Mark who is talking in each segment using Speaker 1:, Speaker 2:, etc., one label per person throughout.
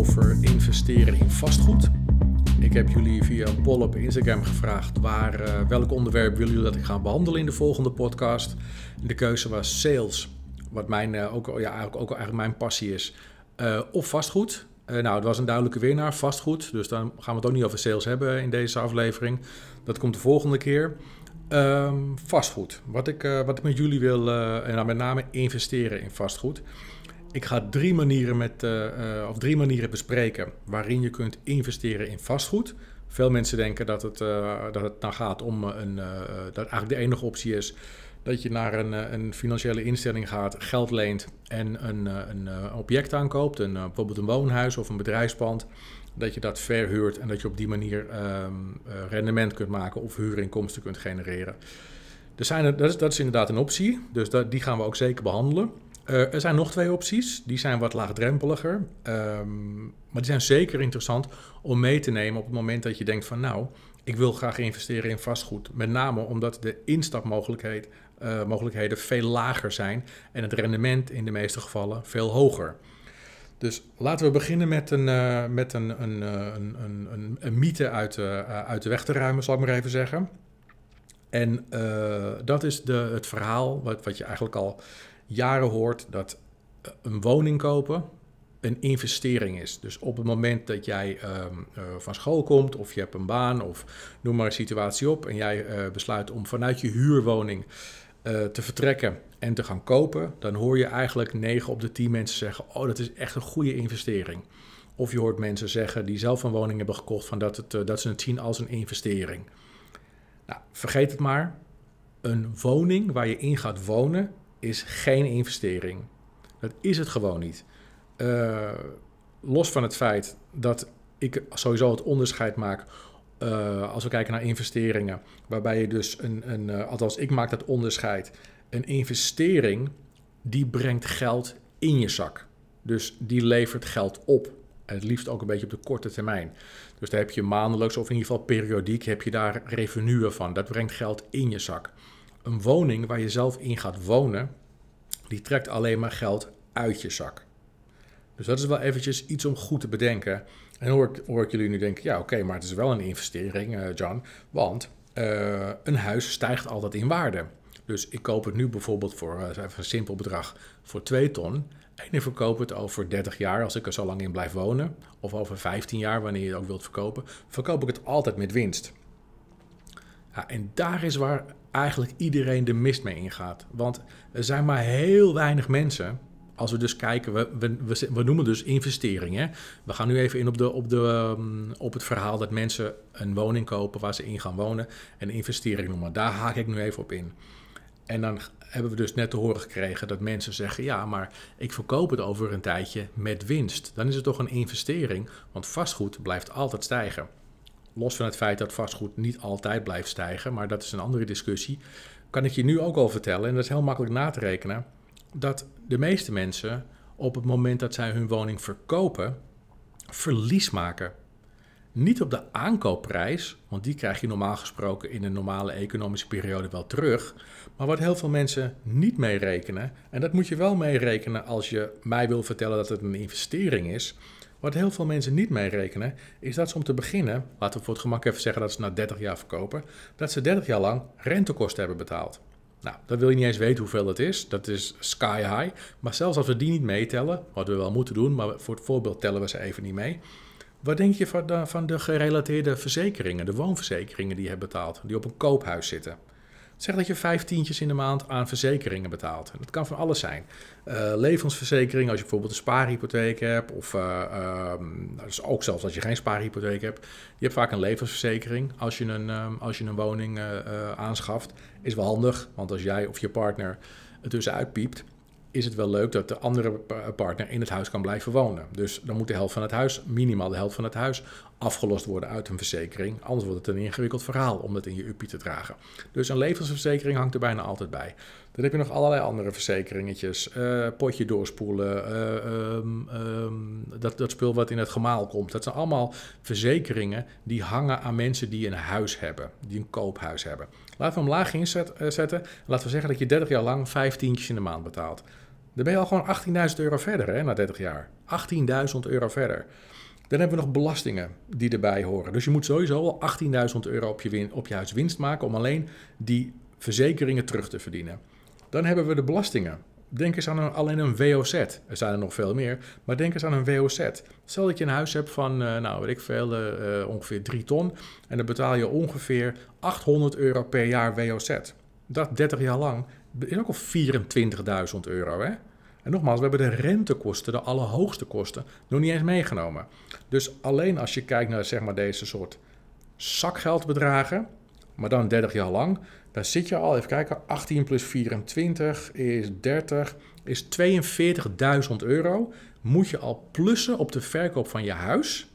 Speaker 1: over investeren in vastgoed. Ik heb jullie via een poll op Instagram gevraagd waar, uh, welk onderwerp willen jullie dat ik ga behandelen in de volgende podcast. De keuze was sales, wat mijn, uh, ook, ja, eigenlijk, ook eigenlijk mijn passie is, uh, of vastgoed. Nou, het was een duidelijke winnaar, vastgoed. Dus dan gaan we het ook niet over sales hebben in deze aflevering. Dat komt de volgende keer. Um, vastgoed. Wat ik, wat ik met jullie wil, en dan met name investeren in vastgoed. Ik ga drie manieren, met, of drie manieren bespreken waarin je kunt investeren in vastgoed. Veel mensen denken dat het, dat het nou gaat om een, dat eigenlijk de enige optie is dat je naar een, eh, een financiële instelling gaat, geld leent en een, eh, een, een eh, object aankoopt, een, bijvoorbeeld een woonhuis of een bedrijfspand, dat je dat verhuurt en dat je op die manier um, rendement kunt maken of huurinkomsten kunt genereren. Er zijn, dat, is, dat is inderdaad een optie, dus dat, die gaan we ook zeker behandelen. Uh, er zijn nog twee opties, die zijn wat laagdrempeliger, um, maar die zijn zeker interessant om mee te nemen op het moment dat je denkt van nou, ik wil graag investeren in vastgoed. Met name omdat de instapmogelijkheid uh, mogelijkheden veel lager zijn en het rendement in de meeste gevallen veel hoger. Dus laten we beginnen met een, uh, met een, een, een, een, een, mythe uit, uit de weg te ruimen, zal ik maar even zeggen. En dat is de, het verhaal wat, wat je eigenlijk al jaren hoort, dat een woning kopen een investering is. Dus op het moment dat jij um, uh, van school komt of je hebt een baan of noem maar een situatie op en jij uh, besluit om vanuit je huurwoning te vertrekken en te gaan kopen, dan hoor je eigenlijk 9 op de 10 mensen zeggen: Oh, dat is echt een goede investering. Of je hoort mensen zeggen die zelf een woning hebben gekocht, van dat, het, dat ze het zien als een investering. Nou, vergeet het maar. Een woning waar je in gaat wonen is geen investering. Dat is het gewoon niet. Uh, los van het feit dat ik sowieso het onderscheid maak uh, als we kijken naar investeringen, waarbij je dus een, een uh, althans ik maak dat onderscheid, een investering die brengt geld in je zak. Dus die levert geld op. Het liefst ook een beetje op de korte termijn. Dus daar heb je maandelijks of in ieder geval periodiek heb je daar revenue van. Dat brengt geld in je zak. Een woning waar je zelf in gaat wonen, die trekt alleen maar geld uit je zak. Dus dat is wel eventjes iets om goed te bedenken. En hoor ik, hoor ik jullie nu denken, ja oké, maar het is wel een investering, uh, John. Want uh, een huis stijgt altijd in waarde. Dus ik koop het nu bijvoorbeeld voor uh, even een simpel bedrag voor 2 ton. En ik verkoop het over 30 jaar, als ik er zo lang in blijf wonen. Of over 15 jaar, wanneer je het ook wilt verkopen. Verkoop ik het altijd met winst. Ja, en daar is waar eigenlijk iedereen de mist mee ingaat. Want er zijn maar heel weinig mensen als we dus kijken, we, we, we, noemen dus investeringen. We gaan nu even in op, de, op, de, um, op het verhaal dat mensen een woning kopen waar ze in gaan wonen en investering noemen. Daar haak ik nu even op in. En dan hebben we dus net te horen gekregen dat mensen zeggen: ja, maar ik verkoop het over een tijdje met winst. Dan is het toch een investering, want vastgoed blijft altijd stijgen. Los van het feit dat vastgoed niet altijd blijft stijgen, maar dat is een andere discussie. Kan ik je nu ook al vertellen, en dat is heel makkelijk na te rekenen dat de meeste mensen op het moment dat zij hun woning verkopen, verlies maken. Niet op de aankoopprijs, want die krijg je normaal gesproken in een normale economische periode wel terug. Maar wat heel veel mensen niet meerekenen, en dat moet je wel meerekenen als je mij wil vertellen dat het een investering is. Wat heel veel mensen niet meerekenen, is dat ze om te beginnen, laten we voor het gemak even zeggen dat ze na 30 jaar verkopen, dat ze 30 jaar lang rentekosten hebben betaald. Nou, dan wil je niet eens weten hoeveel dat is. Dat is sky high. Maar zelfs als we die niet meetellen, wat we wel moeten doen, maar voor het voorbeeld tellen we ze even niet mee. Wat denk je van de, van de gerelateerde verzekeringen, de woonverzekeringen die je hebt betaald, die op een koophuis zitten? Zeg dat je vijftientjes in de maand aan verzekeringen betaalt. Dat kan van alles zijn. Uh, levensverzekering, als je bijvoorbeeld een spaarhypotheek hebt, of uh, um, dus ook zelfs als je geen spaarhypotheek hebt. Je hebt vaak een levensverzekering als je een, um, als je een woning uh, aanschaft. Is wel handig, want als jij of je partner het tussenuit piept, is het wel leuk dat de andere partner in het huis kan blijven wonen. Dus dan moet de helft van het huis, minimaal de helft van het huis, afgelost worden uit een verzekering. Anders wordt het een ingewikkeld verhaal om dat in je uppie te dragen. Dus een levensverzekering hangt er bijna altijd bij. Dan heb je nog allerlei andere verzekeringetjes. Uh, potje doorspoelen, uh, um, um, dat, dat spul wat in het gemaal komt. Dat zijn allemaal verzekeringen die hangen aan mensen die een huis hebben. Die een koophuis hebben. Laten we hem laag inzetten. Laten we zeggen dat je 30 jaar lang 15 in de maand betaalt. Dan ben je al gewoon 18.000 euro verder hè, na 30 jaar. 18.000 euro verder. Dan hebben we nog belastingen die erbij horen. Dus je moet sowieso al 18.000 euro op je, op je huis winst maken om alleen die verzekeringen terug te verdienen. Dan hebben we de belastingen. Denk eens aan een, alleen een WOZ. Er zijn er nog veel meer, maar denk eens aan een WOZ. Stel dat je een huis hebt van, uh, nou weet ik veel, uh, ongeveer 3 ton. En dan betaal je ongeveer 800 euro per jaar WOZ. Dat 30 jaar lang is ook al 24.000 euro. Hè? En nogmaals, we hebben de rentekosten, de allerhoogste kosten, nog niet eens meegenomen. Dus alleen als je kijkt naar zeg maar, deze soort zakgeldbedragen, maar dan 30 jaar lang, dan zit je al, even kijken, 18 plus 24 is 30, is 42.000 euro. Moet je al plussen op de verkoop van je huis,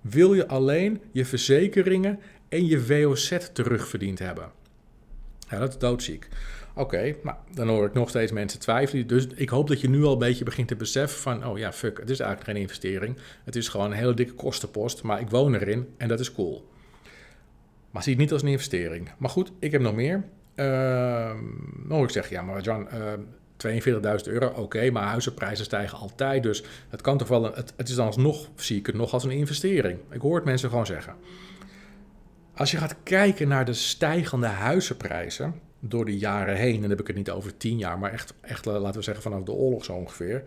Speaker 1: wil je alleen je verzekeringen en je WOZ terugverdiend hebben. Ja, dat is doodziek. Oké, maar dan hoor ik nog steeds mensen twijfelen. Dus ik hoop dat je nu al een beetje begint te beseffen van... oh ja, fuck, het is eigenlijk geen investering. Het is gewoon een hele dikke kostenpost, maar ik woon erin en dat is cool. Maar zie het niet als een investering. Maar goed, ik heb nog meer. Uh, dan hoor ik zeggen, ja, maar John, uh, 42.000 euro, oké, maar huizenprijzen stijgen altijd. Dus het kan toch wel, het, het is dan alsnog, zie ik het nog als een investering. Ik hoor het mensen gewoon zeggen. Als je gaat kijken naar de stijgende huizenprijzen door de jaren heen, en dan heb ik het niet over tien jaar, maar echt, echt laten we zeggen vanaf de oorlog zo ongeveer,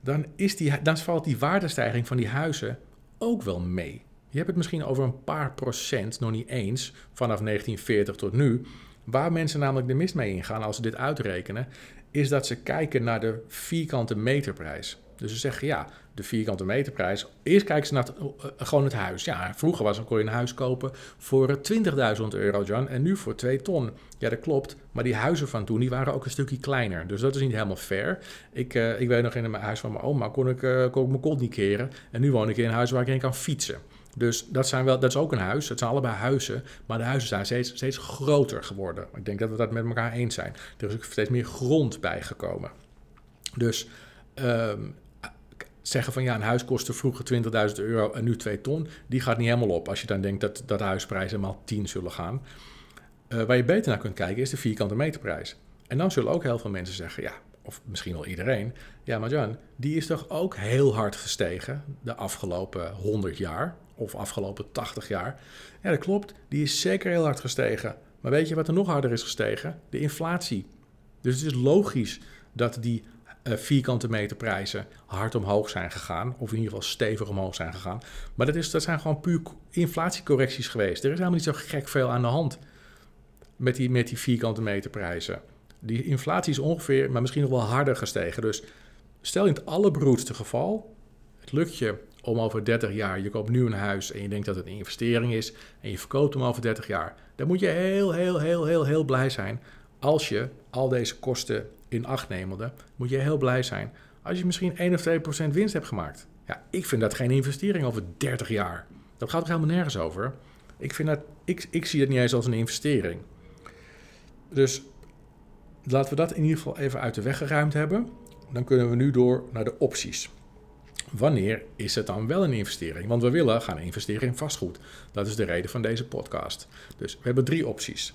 Speaker 1: dan, is die, dan valt die waardestijging van die huizen ook wel mee. Je hebt het misschien over een paar procent, nog niet eens, vanaf 1940 tot nu. Waar mensen namelijk de mist mee ingaan als ze dit uitrekenen, is dat ze kijken naar de vierkante meterprijs. Dus ze zeggen ja, de vierkante meterprijs. Eerst kijken ze naar het, eh, gewoon het huis. Ja, vroeger was, kon je een huis kopen voor 20.000 euro, John, en nu voor 2 ton. Ja, dat klopt. Maar die huizen van toen die waren ook een stukje kleiner. Dus dat is niet helemaal fair. Ik, uh, ik weet nog in het huis van mijn oma kon ik, uh, kon ik mijn kont niet keren. En nu woon ik in een huis waar ik in kan fietsen. Dus dat, zijn wel, dat is ook een huis. Het zijn allebei huizen. Maar de huizen zijn steeds, steeds groter geworden. Ik denk dat we dat met elkaar eens zijn. Er is ook steeds meer grond bijgekomen. Dus um, zeggen van ja, een huis kostte vroeger 20.000 euro en nu 2 ton, die gaat niet helemaal op als je dan denkt dat, dat de huisprijzen maal 10 zullen gaan. Uh, waar je beter naar kunt kijken is de vierkante meterprijs. En dan zullen ook heel veel mensen zeggen, ja, of misschien wel iedereen, ja, maar Jan, die is toch ook heel hard gestegen de afgelopen 100 jaar of afgelopen 80 jaar. Ja, dat klopt, die is zeker heel hard gestegen. Maar weet je wat er nog harder is gestegen? De inflatie. Dus het is logisch dat die vierkante meterprijzen hard omhoog zijn gegaan. Of in ieder geval stevig omhoog zijn gegaan. Maar dat, is, dat zijn gewoon puur inflatiecorrecties geweest. Er is helemaal niet zo gek veel aan de hand met die, met die vierkante meterprijzen. Die inflatie is ongeveer, maar misschien nog wel harder gestegen. Dus stel in het allerbroedste geval, het lukt je om over 30 jaar, je koopt nu een huis en je denkt dat het een investering is en je verkoopt hem over 30 jaar. Dan moet je heel, heel, heel, heel, heel blij zijn als je al deze kosten in acht nemende, moet je heel blij zijn als je misschien 1 of 2 procent winst hebt gemaakt. Ja, ik vind dat geen investering over 30 jaar. Dat gaat er helemaal nergens over. Ik, vind dat, ik, ik zie het niet eens als een investering. Dus laten we dat in ieder geval even uit de weg geruimd hebben. Dan kunnen we nu door naar de opties. Wanneer is het dan wel een investering? Want we willen gaan investeren in vastgoed. Dat is de reden van deze podcast. Dus we hebben drie opties.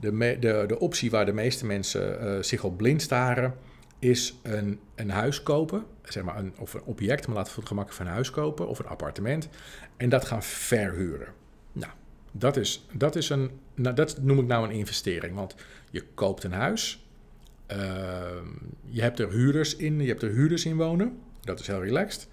Speaker 1: De, de, de optie waar de meeste mensen uh, zich op blind staren, is een, een huis kopen, zeg maar een, of een object, maar laten we het gemak van een huis kopen of een appartement, en dat gaan verhuren. Nou, dat, is, dat, is een, nou, dat noem ik nou een investering, want je koopt een huis, uh, je hebt er huurders in, je hebt er huurders in wonen, dat is heel relaxed,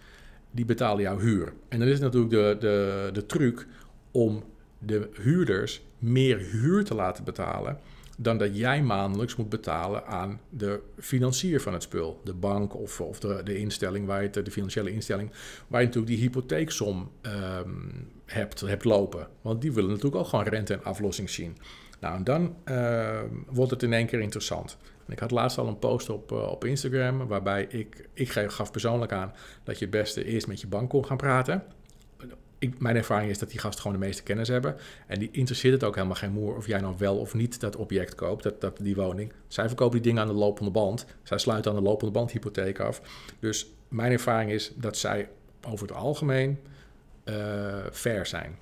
Speaker 1: die betalen jouw huur. En dan is natuurlijk de, de, de truc om de huurders meer huur te laten betalen dan dat jij maandelijks moet betalen aan de financier van het spul. De bank of, of de, de instelling, waar je het, de financiële instelling, waar je natuurlijk die hypotheeksom um, hebt, hebt lopen. Want die willen natuurlijk ook gewoon rente en aflossing zien. Nou, en dan uh, wordt het in één keer interessant. ik had laatst al een post op, uh, op Instagram, waarbij ik, ik gaf persoonlijk aan dat je het beste eerst met je bank kon gaan praten ik, mijn ervaring is dat die gasten gewoon de meeste kennis hebben. En die interesseert het ook helemaal geen moer of jij nou wel of niet dat object koopt, dat, dat, die woning. Zij verkopen die dingen aan de lopende band. Zij sluiten aan de lopende band hypotheek af. Dus mijn ervaring is dat zij over het algemeen uh, fair zijn.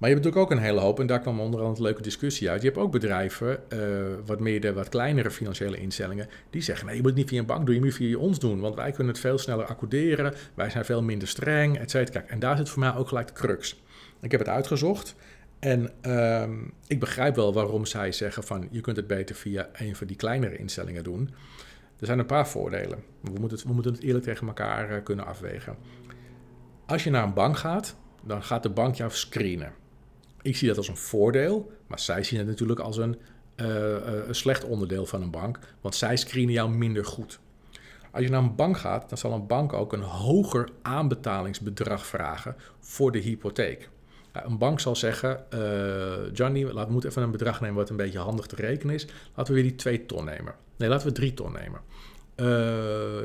Speaker 1: Maar je hebt natuurlijk ook een hele hoop, en daar kwam onderhand een leuke discussie uit. Je hebt ook bedrijven, uh, wat meer de wat kleinere financiële instellingen, die zeggen: nee, je moet het niet via een bank doen, je moet het via ons doen, want wij kunnen het veel sneller accorderen, wij zijn veel minder streng, et cetera. En daar zit voor mij ook gelijk de crux. Ik heb het uitgezocht en uh, ik begrijp wel waarom zij zeggen: van je kunt het beter via een van die kleinere instellingen doen. Er zijn een paar voordelen. We moeten het, we moeten het eerlijk tegen elkaar uh, kunnen afwegen. Als je naar een bank gaat, dan gaat de bank jou screenen. Ik zie dat als een voordeel, maar zij zien het natuurlijk als een, uh, een slecht onderdeel van een bank, want zij screenen jou minder goed. Als je naar een bank gaat, dan zal een bank ook een hoger aanbetalingsbedrag vragen voor de hypotheek. Een bank zal zeggen, uh, Johnny, laten we moeten even een bedrag nemen wat een beetje handig te rekenen is. Laten we weer die 2 ton nemen. Nee, laten we 3 ton nemen.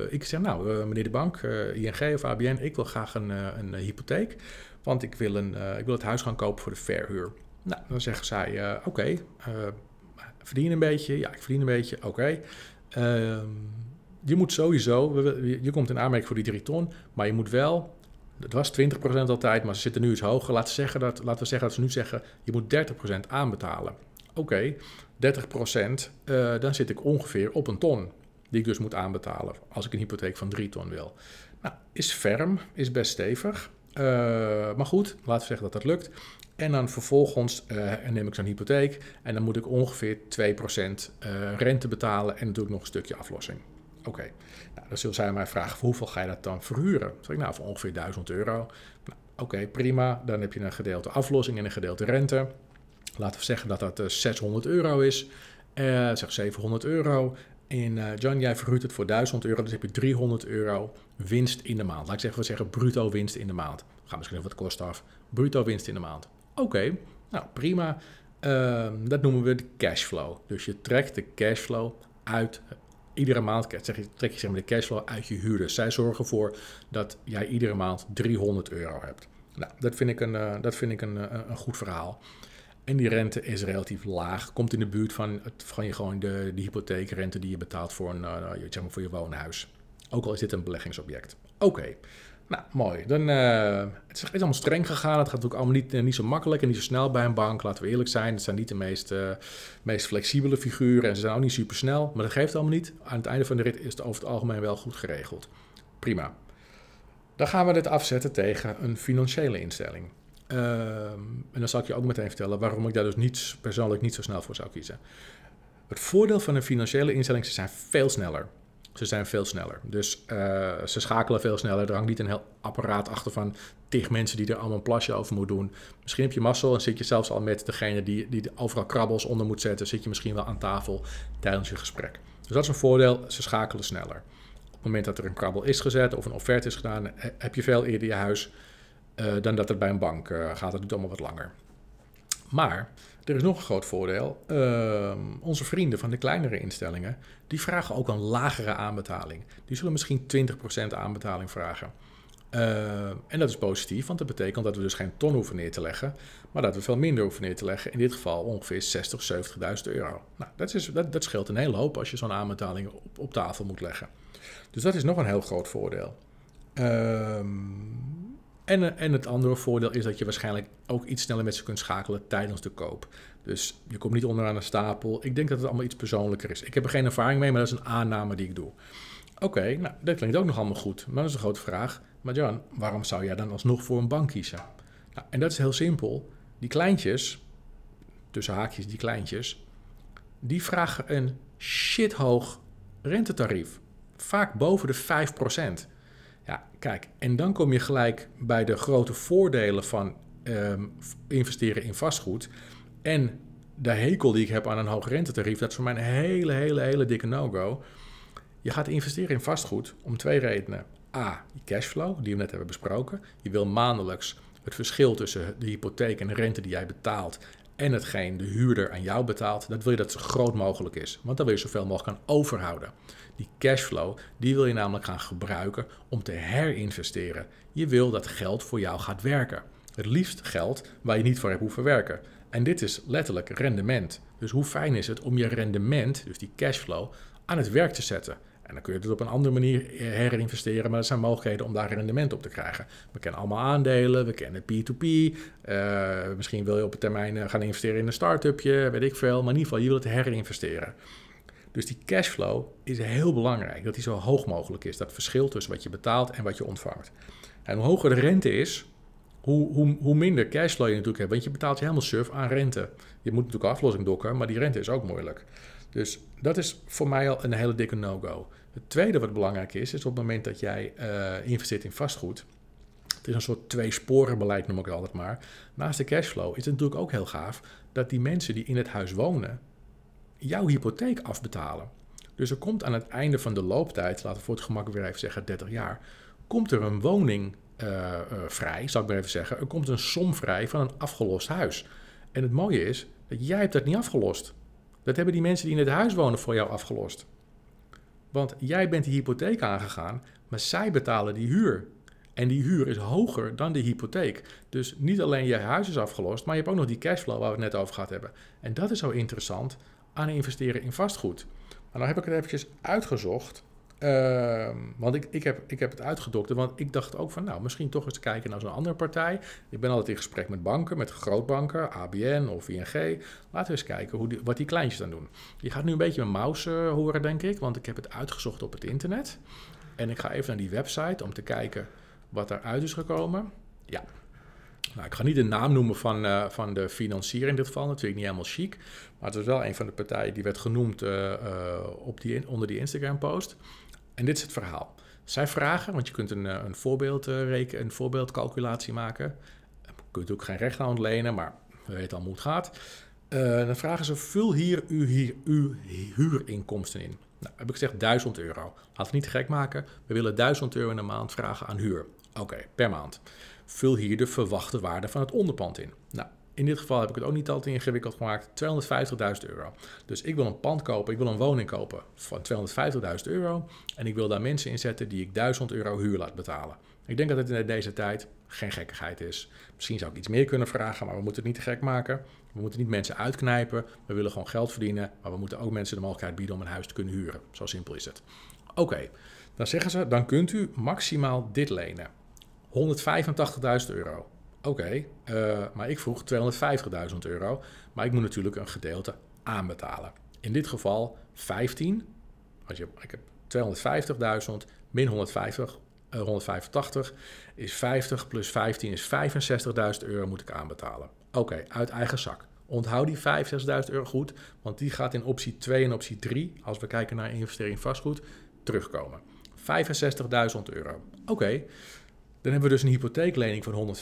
Speaker 1: Ik zeg, nou, meneer de bank, ING of ABN, ik wil graag een, een hypotheek. Want ik wil, een, uh, ik wil het huis gaan kopen voor de verhuur. Nou, dan zeggen zij, uh, oké, okay, uh, verdien een beetje? Ja, ik verdien een beetje, oké. Ehm, je moet sowieso, je komt in aanmerking voor die drie ton, maar je moet wel, het was 20% altijd, maar ze zitten nu iets hoger. Laten, zeggen dat, laten we zeggen dat ze nu zeggen, je moet 30% aanbetalen. Oké, okay, 30%, dan zit ik ongeveer op een ton die ik dus moet aanbetalen als ik een hypotheek van 3 ton wil. Nou, is ferm, is best stevig. Uh, maar goed, laten we zeggen dat dat lukt. En dan vervolgens uh, neem ik zo'n hypotheek en dan moet ik ongeveer 2% uh, eh, rente betalen en natuurlijk nog een stukje aflossing. Oké, nou, dan zullen zij mij vragen, hoeveel ga je dat dan verhuren? Zeg ik, nou, voor ongeveer 1000 euro. Nou, Oké, prima. Dan heb je een gedeelte aflossing en een gedeelte rente. Laten we zeggen dat dat 600 euro is. zeg 700 euro. En uh, John, jij verhuurt het voor 1000 euro, dus heb je 300 euro winst in de maand. Laat ik zeggen, we zeggen bruto winst in de maand. Ga misschien even wat kosten af. Bruto winst in de maand. Oké, nou prima. Uh, dat noemen we de cashflow. Dus je trekt de cashflow uit. Iedere maand zeg je, trek je zeg maar, de cashflow uit je huurders. Zij zorgen ervoor dat jij iedere maand 300 euro hebt. Nou, dat vind ik een, uh, dat vind ik een, uh, een goed verhaal. En die rente is relatief laag. Komt in de buurt van, van je, gewoon de, de hypotheekrente die je betaalt voor, een, uh, zeg maar voor je woonhuis. Ook al is dit een beleggingsobject. Oké, nou mooi. Dan, uh, het is, allemaal streng gegaan. Het gaat natuurlijk allemaal niet, niet zo makkelijk en niet zo snel bij een bank. Laten we eerlijk zijn. Het zijn niet de meest, meest flexibele figuren en ze zijn ook niet super snel. Maar dat geeft allemaal niet. Aan het einde van de rit is het over het algemeen wel goed geregeld. Prima. Dan gaan we dit afzetten tegen een financiële instelling. Ehm, en dan zal ik je ook meteen vertellen waarom ik daar dus persoonlijk niet zo snel voor zou kiezen. Het voordeel van een financiële instelling, ze zijn veel sneller. Ze zijn veel sneller. Dus uh, ze schakelen veel sneller. Er hangt niet een heel apparaat achter van tig mensen die er allemaal een plasje over moeten doen. Misschien heb je mazzel en zit je zelfs al met degene die, die overal krabbels onder moet zetten. Zit je misschien wel aan tafel tijdens je gesprek. Dus dat is een voordeel. Ze schakelen sneller. Op het moment dat er een krabbel is gezet of een offerte is gedaan, heb je veel eerder je huis dan dat het bij een bank uh, gaat. Dat doet allemaal wat langer. Maar er is nog een groot voordeel. Uh, onze vrienden van de kleinere instellingen, die vragen ook een lagere aanbetaling. Die zullen misschien 20% aanbetaling vragen. Uh, en dat is positief, want dat betekent dat we dus geen ton hoeven neer te leggen, maar dat we veel minder hoeven neer te leggen. In dit geval ongeveer 60, 70.000 euro. Nou, dat, is, dat, dat scheelt een hele hoop als je zo'n aanbetaling op, op tafel moet leggen. Dus dat is nog een heel groot voordeel. Ehm en, en het andere voordeel is dat je waarschijnlijk ook iets sneller met ze kunt schakelen tijdens de koop. Dus je komt niet onderaan een stapel. Ik denk dat het allemaal iets persoonlijker is. Ik heb er geen ervaring mee, maar dat is een aanname die ik doe. Oké, nou, dat klinkt ook nog allemaal goed. Maar dat is een grote vraag. Maar Jan, waarom zou jij dan alsnog voor een bank kiezen? Nou, en dat is heel simpel. Die kleintjes, tussen haakjes die kleintjes, die vragen een shithoog rentetarief. Vaak boven de 5%. Ja, kijk, en dan kom je gelijk bij de grote voordelen van um, investeren in vastgoed. En de hekel die ik heb aan een hoog rentetarief, dat is voor mij een hele, hele, hele dikke no-go. Je gaat investeren in vastgoed om twee redenen. A, je cashflow, die we net hebben besproken. Je wil maandelijks het verschil tussen de hypotheek en de rente die jij betaalt en hetgeen de huurder aan jou betaalt, dat wil je dat zo groot mogelijk is. Want dan wil je zoveel mogelijk gaan overhouden. Die cashflow, die wil je namelijk gaan gebruiken om te herinvesteren. Je wil dat geld voor jou gaat werken. Het liefst geld waar je niet voor hebt hoeven werken. En dit is letterlijk rendement. Dus hoe fijn is het om je rendement, dus die cashflow, aan het werk te zetten? En dan kun je het op een andere manier herinvesteren, maar er zijn mogelijkheden om daar rendement op te krijgen. We kennen allemaal aandelen, we kennen P2P. Uh, eh, misschien wil je op een termijn eh, gaan investeren in een start-upje, weet ik veel. Maar in ieder geval, je wilt het herinvesteren. Dus die cashflow is heel belangrijk, dat die zo hoog mogelijk is. Dat verschil tussen wat je betaalt en wat je ontvangt. En hoe hoger de rente is, hoe, hoe, hoe minder cashflow je natuurlijk hebt. Want je betaalt je helemaal surf aan rente. Je moet natuurlijk aflossing dokken, maar die rente is ook moeilijk. Dus dat is voor mij al een hele dikke no-go. Het tweede wat belangrijk is, is op het moment dat jij uh, investeert in vastgoed. Het is een soort twee-sporen-beleid, noem ik het altijd maar. Naast de cashflow is het natuurlijk ook heel gaaf dat die mensen die in het huis wonen, jouw hypotheek afbetalen. Dus er komt aan het einde van de looptijd, laten we voor het gemak weer even zeggen 30 jaar, komt er een woning uh, uh, vrij, zal ik maar even zeggen. Er komt een som vrij van een afgelost huis. En het mooie is dat jij hebt dat niet afgelost. Dat hebben die mensen die in het huis wonen voor jou afgelost. Want jij bent die hypotheek aangegaan, maar zij betalen die huur. En die huur is hoger dan de hypotheek. Dus niet alleen je huis is afgelost, maar je hebt ook nog die cashflow waar we het net over gehad hebben. En dat is zo interessant aan investeren in vastgoed. Maar dan heb ik het eventjes uitgezocht. Ehm, want ik, ik, heb, ik heb het uitgedokterd, want ik dacht ook van, nou, misschien toch eens kijken naar zo'n andere partij. Ik ben altijd in gesprek met banken, met grootbanken, ABN of ING. Laten we eens kijken hoe wat die kleintjes dan doen. Je gaat nu een beetje mijn mouse uh, horen, denk ik, want ik heb het uitgezocht op het internet. En ik ga even naar die website om te kijken wat eruit is gekomen. Ja, nou, ik ga niet de naam noemen van, uh, van de financier in dit geval, natuurlijk niet helemaal chic. Maar het is wel een van de partijen die werd genoemd uh, op die, onder die Instagram-post. En dit is het verhaal. Zij vragen, want je kunt een, eh, een, voorbeeld, een voorbeeldcalculatie maken. Je kunt ook geen recht aan ontlenen, maar we weten al hoe het gaat. Dan vragen ze, vul hier uw, hier, uw huurinkomsten in. Nou, heb ik gezegd 1000 euro. Laten we niet gek maken. We willen 1000 euro in de maand vragen aan huur. Oké, per maand. Vul hier de verwachte waarde van het onderpand in. Nou, in dit geval heb ik het ook niet altijd ingewikkeld gemaakt. 250.000 euro. Dus ik wil een pand kopen, ik wil een woning kopen van 250.000 euro. En ik wil daar mensen inzetten die ik 1000 euro huur laat betalen. Ik denk dat het in deze tijd geen gekkigheid is. Misschien zou ik iets meer kunnen vragen, maar we moeten het niet te gek maken. We moeten niet mensen uitknijpen. We willen gewoon geld verdienen. Maar we moeten ook mensen de mogelijkheid bieden om een huis te kunnen huren. Zo simpel is het. Oké, dan zeggen ze, dan kunt u maximaal dit lenen. 185.000 euro. Oké, eh, maar ik vroeg 250.000 euro. Maar ik moet natuurlijk een gedeelte aanbetalen. In dit geval 15. Als je, ik heb 250.000 min 150, uh, 185 is 50 plus 15 is 65.000 euro moet ik aanbetalen. Oké, uit eigen zak. Onthoud die 65.000 euro goed, want die gaat in optie 2 en optie 3, als we kijken naar investering in vastgoed, terugkomen. 65.000 euro. Oké, dan hebben we dus een hypotheeklening van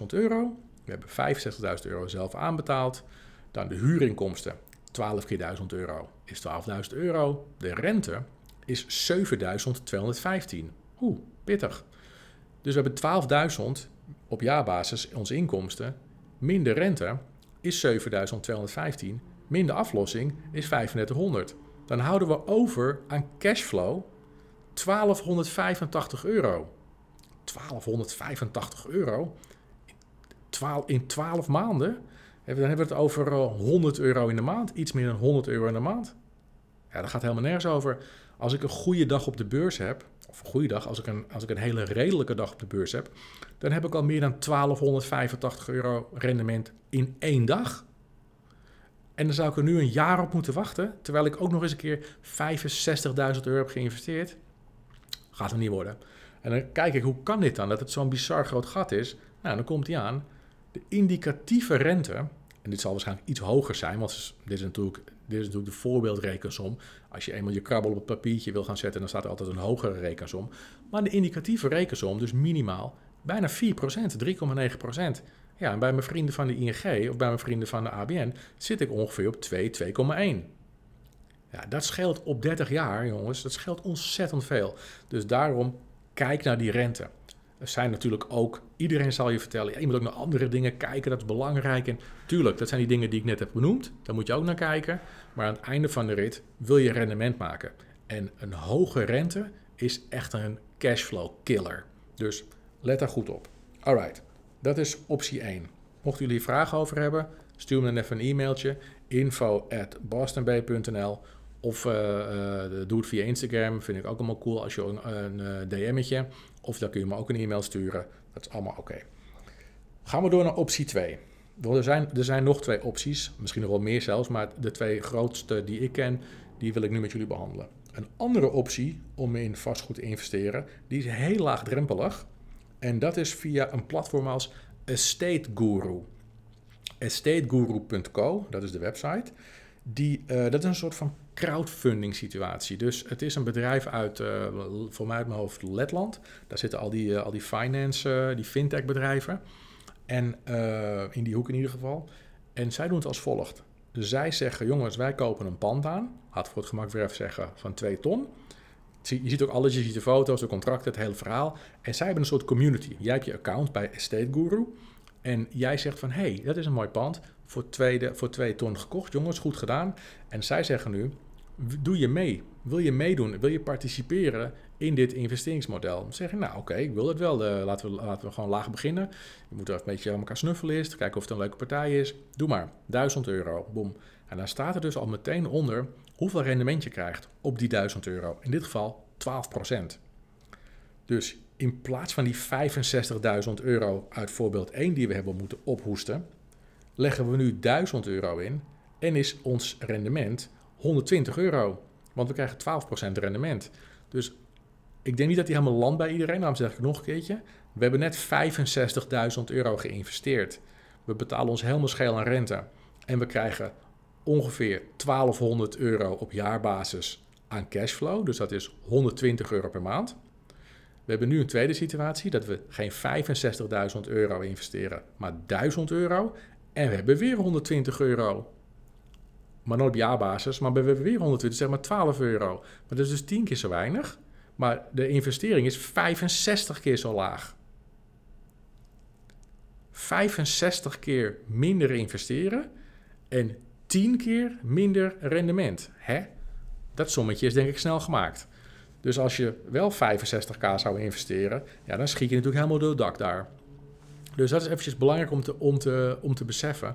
Speaker 1: 185.000 euro. We hebben 65.000 euro zelf aanbetaald. Dan de huurinkomsten, 12 keer 1000 euro is 12.000 euro. De rente is 7.215. Oeh, pittig. Dus we hebben 12.000 op jaarbasis onze inkomsten. Minder rente is 7.215. Minder aflossing is 3500. Dan houden we over aan cashflow 1285 euro. 1285 euro in 12 maanden. Dan hebben we het over 100 eh, euro in de maand. Iets meer dan 100 euro in de maand. Ja, dat gaat helemaal nergens over. Als ik een goede dag op de beurs heb, of een goede dag, als ik een, als ik een hele redelijke dag op de beurs heb, dan heb ik al meer dan 1285 euro rendement in één dag. En dan zou ik er nu een jaar op moeten wachten, terwijl ik ook nog eens een keer 65.000 euro heb geïnvesteerd. Gaat er niet worden. En dan kijk ik, hoe kan dit dan? Dat het zo'n bizar groot gat is. Nou, dan komt hij aan. De indicatieve rente, en dit zal waarschijnlijk iets hoger zijn, want dit is natuurlijk, dit is natuurlijk de voorbeeldrekensom. Als je eenmaal je krabbel op het papiertje wil gaan zetten, dan staat er altijd een hogere rekensom. Maar de indicatieve rekensom, dus minimaal, bijna 4%, 3,9%. Ja, en bij mijn vrienden van de ING of bij mijn vrienden van de ABN zit ik ongeveer op 2, 2,1. Ja, dat scheelt op 30 jaar, jongens. Dat scheelt ontzettend veel. Dus daarom kijk naar die rente. er zijn natuurlijk ook, iedereen zal je vertellen, je moet ook naar andere dingen kijken, dat is belangrijk. En tuurlijk, dat zijn die dingen die ik net heb benoemd, daar moet je ook naar kijken. Maar aan het einde van de rit wil je rendement maken. En een hoge rente is echt een cashflow killer. Dus let daar goed op. Alright, dat is optie 1. Mochten jullie vragen over hebben, stuur me dan even een e-mailtje info at bostonbay.nl of uh, uh, doe het via Instagram, vind ik ook allemaal cool als je een, een uh, DM'tje. Of dan kun je me ook een e-mail sturen. Dat is allemaal oké. Gaan we door naar optie 2. Er zijn, er zijn nog twee opties, misschien nog wel meer zelfs, maar de twee grootste die ik ken, die wil ik nu met jullie behandelen. Een andere optie om in vastgoed te investeren, die is heel laagdrempelig. En dat is via een platform als Estate Guru. EstateGuru.co, dat is de website. Die, uh, dat is een soort van crowdfunding situatie. Dus het is een bedrijf uit, uh, voor mij uit mijn hoofd, Letland. Daar zitten al die, uh, al die finance, die fintech bedrijven. En in die hoek in ieder geval. En zij doen het als volgt. Zij zeggen, jongens, wij kopen een pand aan. Had voor het gemak weer even zeggen, van 2 ton. Je ziet ook alles, je ziet de foto's, de contracten, het hele verhaal. En zij hebben een soort community. Jij hebt je account bij Estate Guru. En jij zegt van, hé, hey, dat is een mooi pand. Voor, tweede, voor twee ton gekocht, jongens, goed gedaan. En zij zeggen nu, doe je mee? Wil je meedoen? Wil je participeren in dit investeringsmodel? Dan zeg je, nou oké, ik wil het wel. Uh, laten, we, laten we gewoon laag beginnen. Je moet er een beetje aan elkaar snuffelen eerst. Kijken of het een leuke partij is. Doe maar, 1000 euro, boom. En dan staat er dus al meteen onder hoeveel rendement je krijgt op die 1000 euro. In dit geval 12% Dus in plaats van die 65.000 euro uit voorbeeld 1 die we hebben moeten ophoesten, leggen we nu 1000 euro in en is ons rendement 120 euro. Want we krijgen 12% rendement. Dus ik denk niet dat die helemaal landt bij iedereen. Daarom zeg ik nog een keertje. We hebben net 65.000 euro geïnvesteerd. We betalen ons helemaal scheel aan rente. En we krijgen ongeveer 1200 euro op jaarbasis aan cashflow. Dus dat is 120 euro per maand. We hebben nu een tweede situatie dat we geen 65.000 euro investeren, maar 1000 euro. En we hebben weer 120 euro. Maar nog op jaarbasis, maar we hebben weer 120, zeg maar 12 euro. Maar dat is dus 10 keer zo weinig. Maar de investering is 65 keer zo laag. 65 keer minder investeren en 10 keer minder rendement. Hè? Dat sommetje is denk ik snel gemaakt. Dus als je wel 65k zou investeren, ja, dan schiet je natuurlijk helemaal door het dak daar. Dus dat is eventjes belangrijk om te, om te, om te beseffen.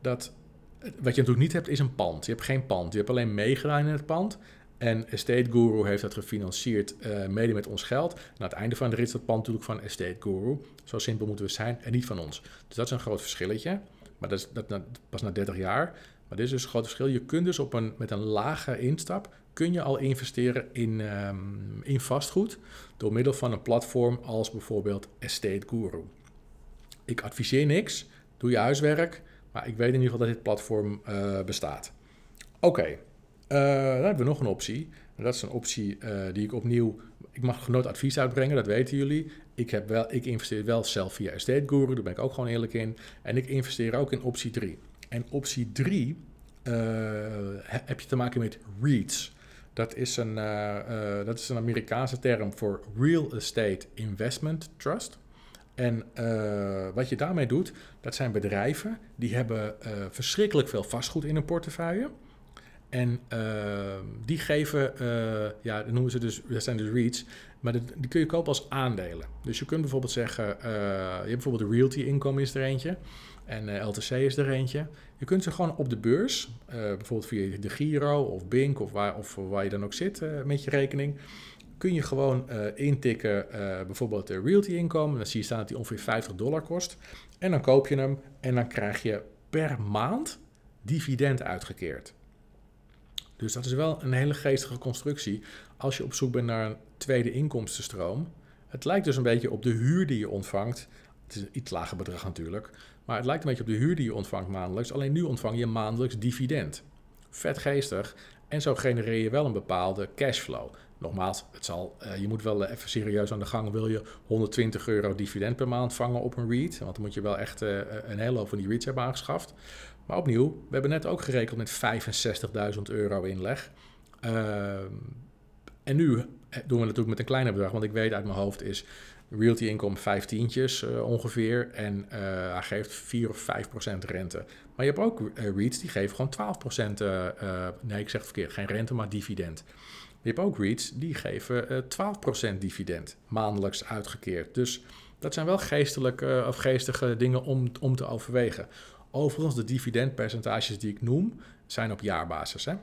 Speaker 1: Dat wat je natuurlijk niet hebt, is een pand. Je hebt geen pand. Je hebt alleen meegedaan in het pand. En Estate Guru heeft dat gefinancierd uh, mede met ons geld. Aan het einde van de rit is dat pand natuurlijk van Estate Guru. Zo simpel moeten we zijn en niet van ons. Dus dat is een groot verschilletje. Maar dat is dat, pas na 30 jaar. Maar dit is dus een groot verschil. Je kunt dus op een, met een lage instap kun je al investeren in, um, in vastgoed door middel van een platform als bijvoorbeeld Estate Guru. Ik adviseer niks, doe je huiswerk, maar ik weet in ieder geval dat dit platform uh, bestaat. Oké, uh, dan hebben we nog een optie. Dat is een optie uh, die ik opnieuw. Ik mag nooit advies uitbrengen, dat weten jullie. Ik, heb wel, ik investeer wel zelf via Estate Guru, daar ben ik ook gewoon eerlijk in. En ik investeer ook in optie 3. En optie 3 heb je te maken met REITs. Dat is een, dat is een Amerikaanse term voor Real Estate Investment Trust. En uh, wat je daarmee doet, dat zijn bedrijven die hebben verschrikkelijk veel vastgoed in hun portefeuille. En die geven, ja, dat noemen ze dus, dat zijn dus REITs, maar die, kun je kopen als aandelen. Dus je kunt bijvoorbeeld zeggen, je hebt bijvoorbeeld de Realty Income is er eentje. En LTC is er eentje. Je kunt ze gewoon op de beurs, bijvoorbeeld via de Giro of Bink of waar, of waar je dan ook zit met je rekening, kun je gewoon intikken bijvoorbeeld de realty income. Dan zie je staan dat die ongeveer 50 dollar kost. En dan koop je hem en dan krijg je per maand dividend uitgekeerd. Dus dat is wel een hele geestige constructie als je op zoek bent naar een tweede inkomstenstroom. Het lijkt dus een beetje op de huur die je ontvangt. Het is een iets lager bedrag natuurlijk. Maar het lijkt een beetje op de huur die je ontvangt maandelijks. Alleen nu ontvang je maandelijks dividend. Vet geestig. En zo genereer je wel een bepaalde cashflow. Nogmaals, het zal, uh, je moet wel even serieus aan de gang. Wil je 120 euro dividend per maand vangen op een REIT? Want dan moet je wel echt uh, een hele hoop van die REITs hebben aangeschaft. Maar opnieuw, we hebben net ook gerekend met 65.000 euro inleg. Uh, en nu doen we natuurlijk met een kleiner bedrag. Want ik weet uit mijn hoofd is Realty income vijftientjes uh, ongeveer. En hij geeft 4 of 5 procent rente. Maar je hebt ook uh, REITs die geven gewoon 12 procent. nee, ik zeg het verkeerd. Geen rente, maar dividend. Je hebt ook REITs die geven 12 procent dividend. Maandelijks uitgekeerd. Dus dat zijn wel geestelijke of geestige dingen om, om te overwegen. Overigens, de dividendpercentages die ik noem, zijn op jaarbasis. Hè?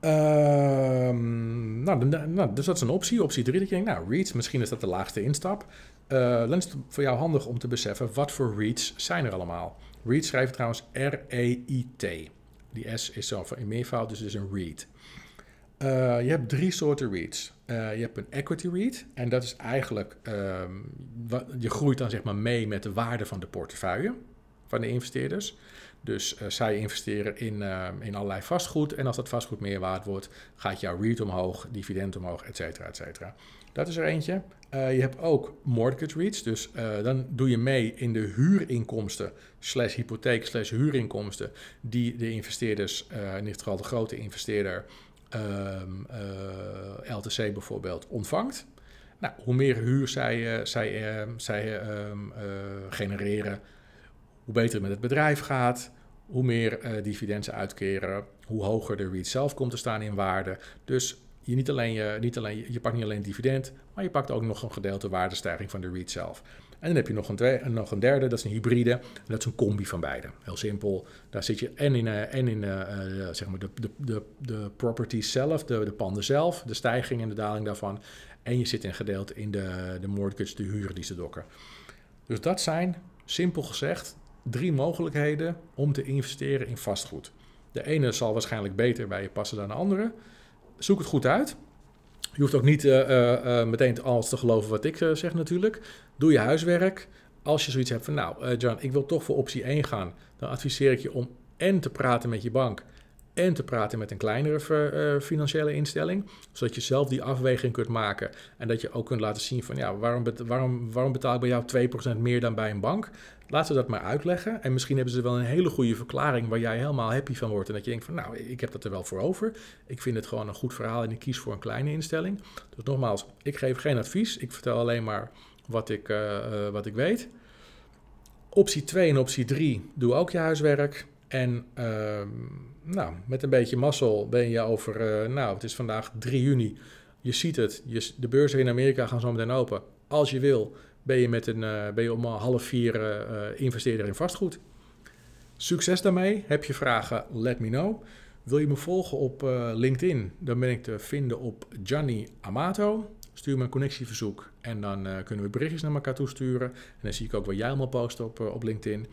Speaker 1: Ehm, nou, nou, dus dat is een optie. Optie 3, dat je nou, REITs, misschien is dat de laagste instap. Uh, dan is het voor jou handig om te beseffen, wat voor REITs zijn er allemaal? REIT schrijft trouwens R-E-I-T. Die S is zo in meervoud, dus het is een REIT. Uh, je hebt drie soorten REITs. Uh, je hebt een equity REIT. En dat is eigenlijk, ehm, wat, je groeit dan zeg maar mee met de waarde van de portefeuille van de investeerders. Dus uh, zij investeren in, uh, in allerlei vastgoed. En als dat vastgoed meer waard wordt, gaat jouw REIT omhoog, dividend omhoog, et cetera, et cetera. Dat is er eentje. Uh, je hebt ook mortgage REITs. Dus dan doe je mee in de huurinkomsten, slash hypotheek, slash huurinkomsten, die de investeerders, in dit geval de grote investeerder, um, LTC bijvoorbeeld, ontvangt. Nou, hoe meer huur zij, zij, ehm, zij um, genereren, hoe beter het met het bedrijf gaat, hoe meer uh, dividend ze uitkeren, hoe hoger de REIT zelf komt te staan in waarde. Dus je, niet alleen je, niet alleen, je pakt niet alleen dividend, maar je pakt ook nog een gedeelte waardestijging van de REIT zelf. En dan heb je nog een, twee, nog een derde, dat is een hybride. Dat is een combi van beide. Heel simpel. Daar zit je en in, uh, en in uh, zeg maar de, de, de, de property zelf, de, de panden zelf, de stijging en de daling daarvan. En je zit in gedeelte in de, de mortgage, de huren die ze dokken. Dus dat zijn, simpel gezegd, drie mogelijkheden om te investeren in vastgoed. De ene zal waarschijnlijk beter bij je passen dan de andere. Zoek het goed uit. Je hoeft ook niet uh, uh, meteen alles te geloven wat ik zeg natuurlijk. Doe je huiswerk. Als je zoiets hebt van, nou John, ik wil toch voor optie 1 gaan. Dan adviseer ik je om en te praten met je bank en te praten met een kleinere uh, financiële instelling, zodat je zelf die afweging kunt maken en dat je ook kunt laten zien van ja, waarom, waarom, waarom betaal ik bij jou 2% meer dan bij een bank? Laten ze dat maar uitleggen en misschien hebben ze wel een hele goede verklaring waar jij helemaal happy van wordt en dat je denkt van nou, ik heb dat er wel voor over. Ik vind het gewoon een goed verhaal en ik kies voor een kleine instelling. Dus nogmaals, ik geef geen advies, ik vertel alleen maar wat ik, uh, uh, wat ik weet. Optie 2 en optie 3, doe ook je huiswerk. En uh, nou, met een beetje mazzel ben je over, uh, nou, het is vandaag 3 juni. Je ziet het, de beurzen in Amerika gaan zo meteen open. Als je wil, ben je, met een, uh, ben je om half vier investeerder in vastgoed. Succes daarmee. Heb je vragen, let me know. Wil je me volgen op LinkedIn? Dan ben ik te vinden op Gianni Amato. Stuur me een connectieverzoek en dan uh, kunnen we berichtjes naar elkaar toesturen. En dan zie ik ook wat jij allemaal post op, uh, op LinkedIn.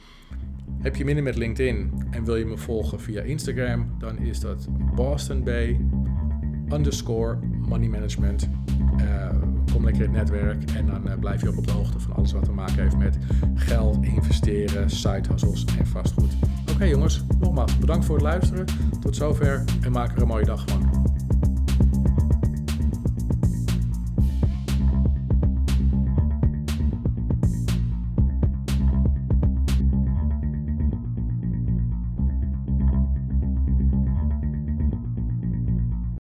Speaker 1: Heb je minder met LinkedIn en wil je me volgen via Instagram, dan is dat Boston Bay underscore money management. Uh, kom lekker in het netwerk en dan blijf je ook op de hoogte van alles wat te maken heeft met geld, investeren, side hustles en vastgoed. Oké jongens, nogmaals bedankt voor het luisteren. Tot zover en maak er een mooie dag van.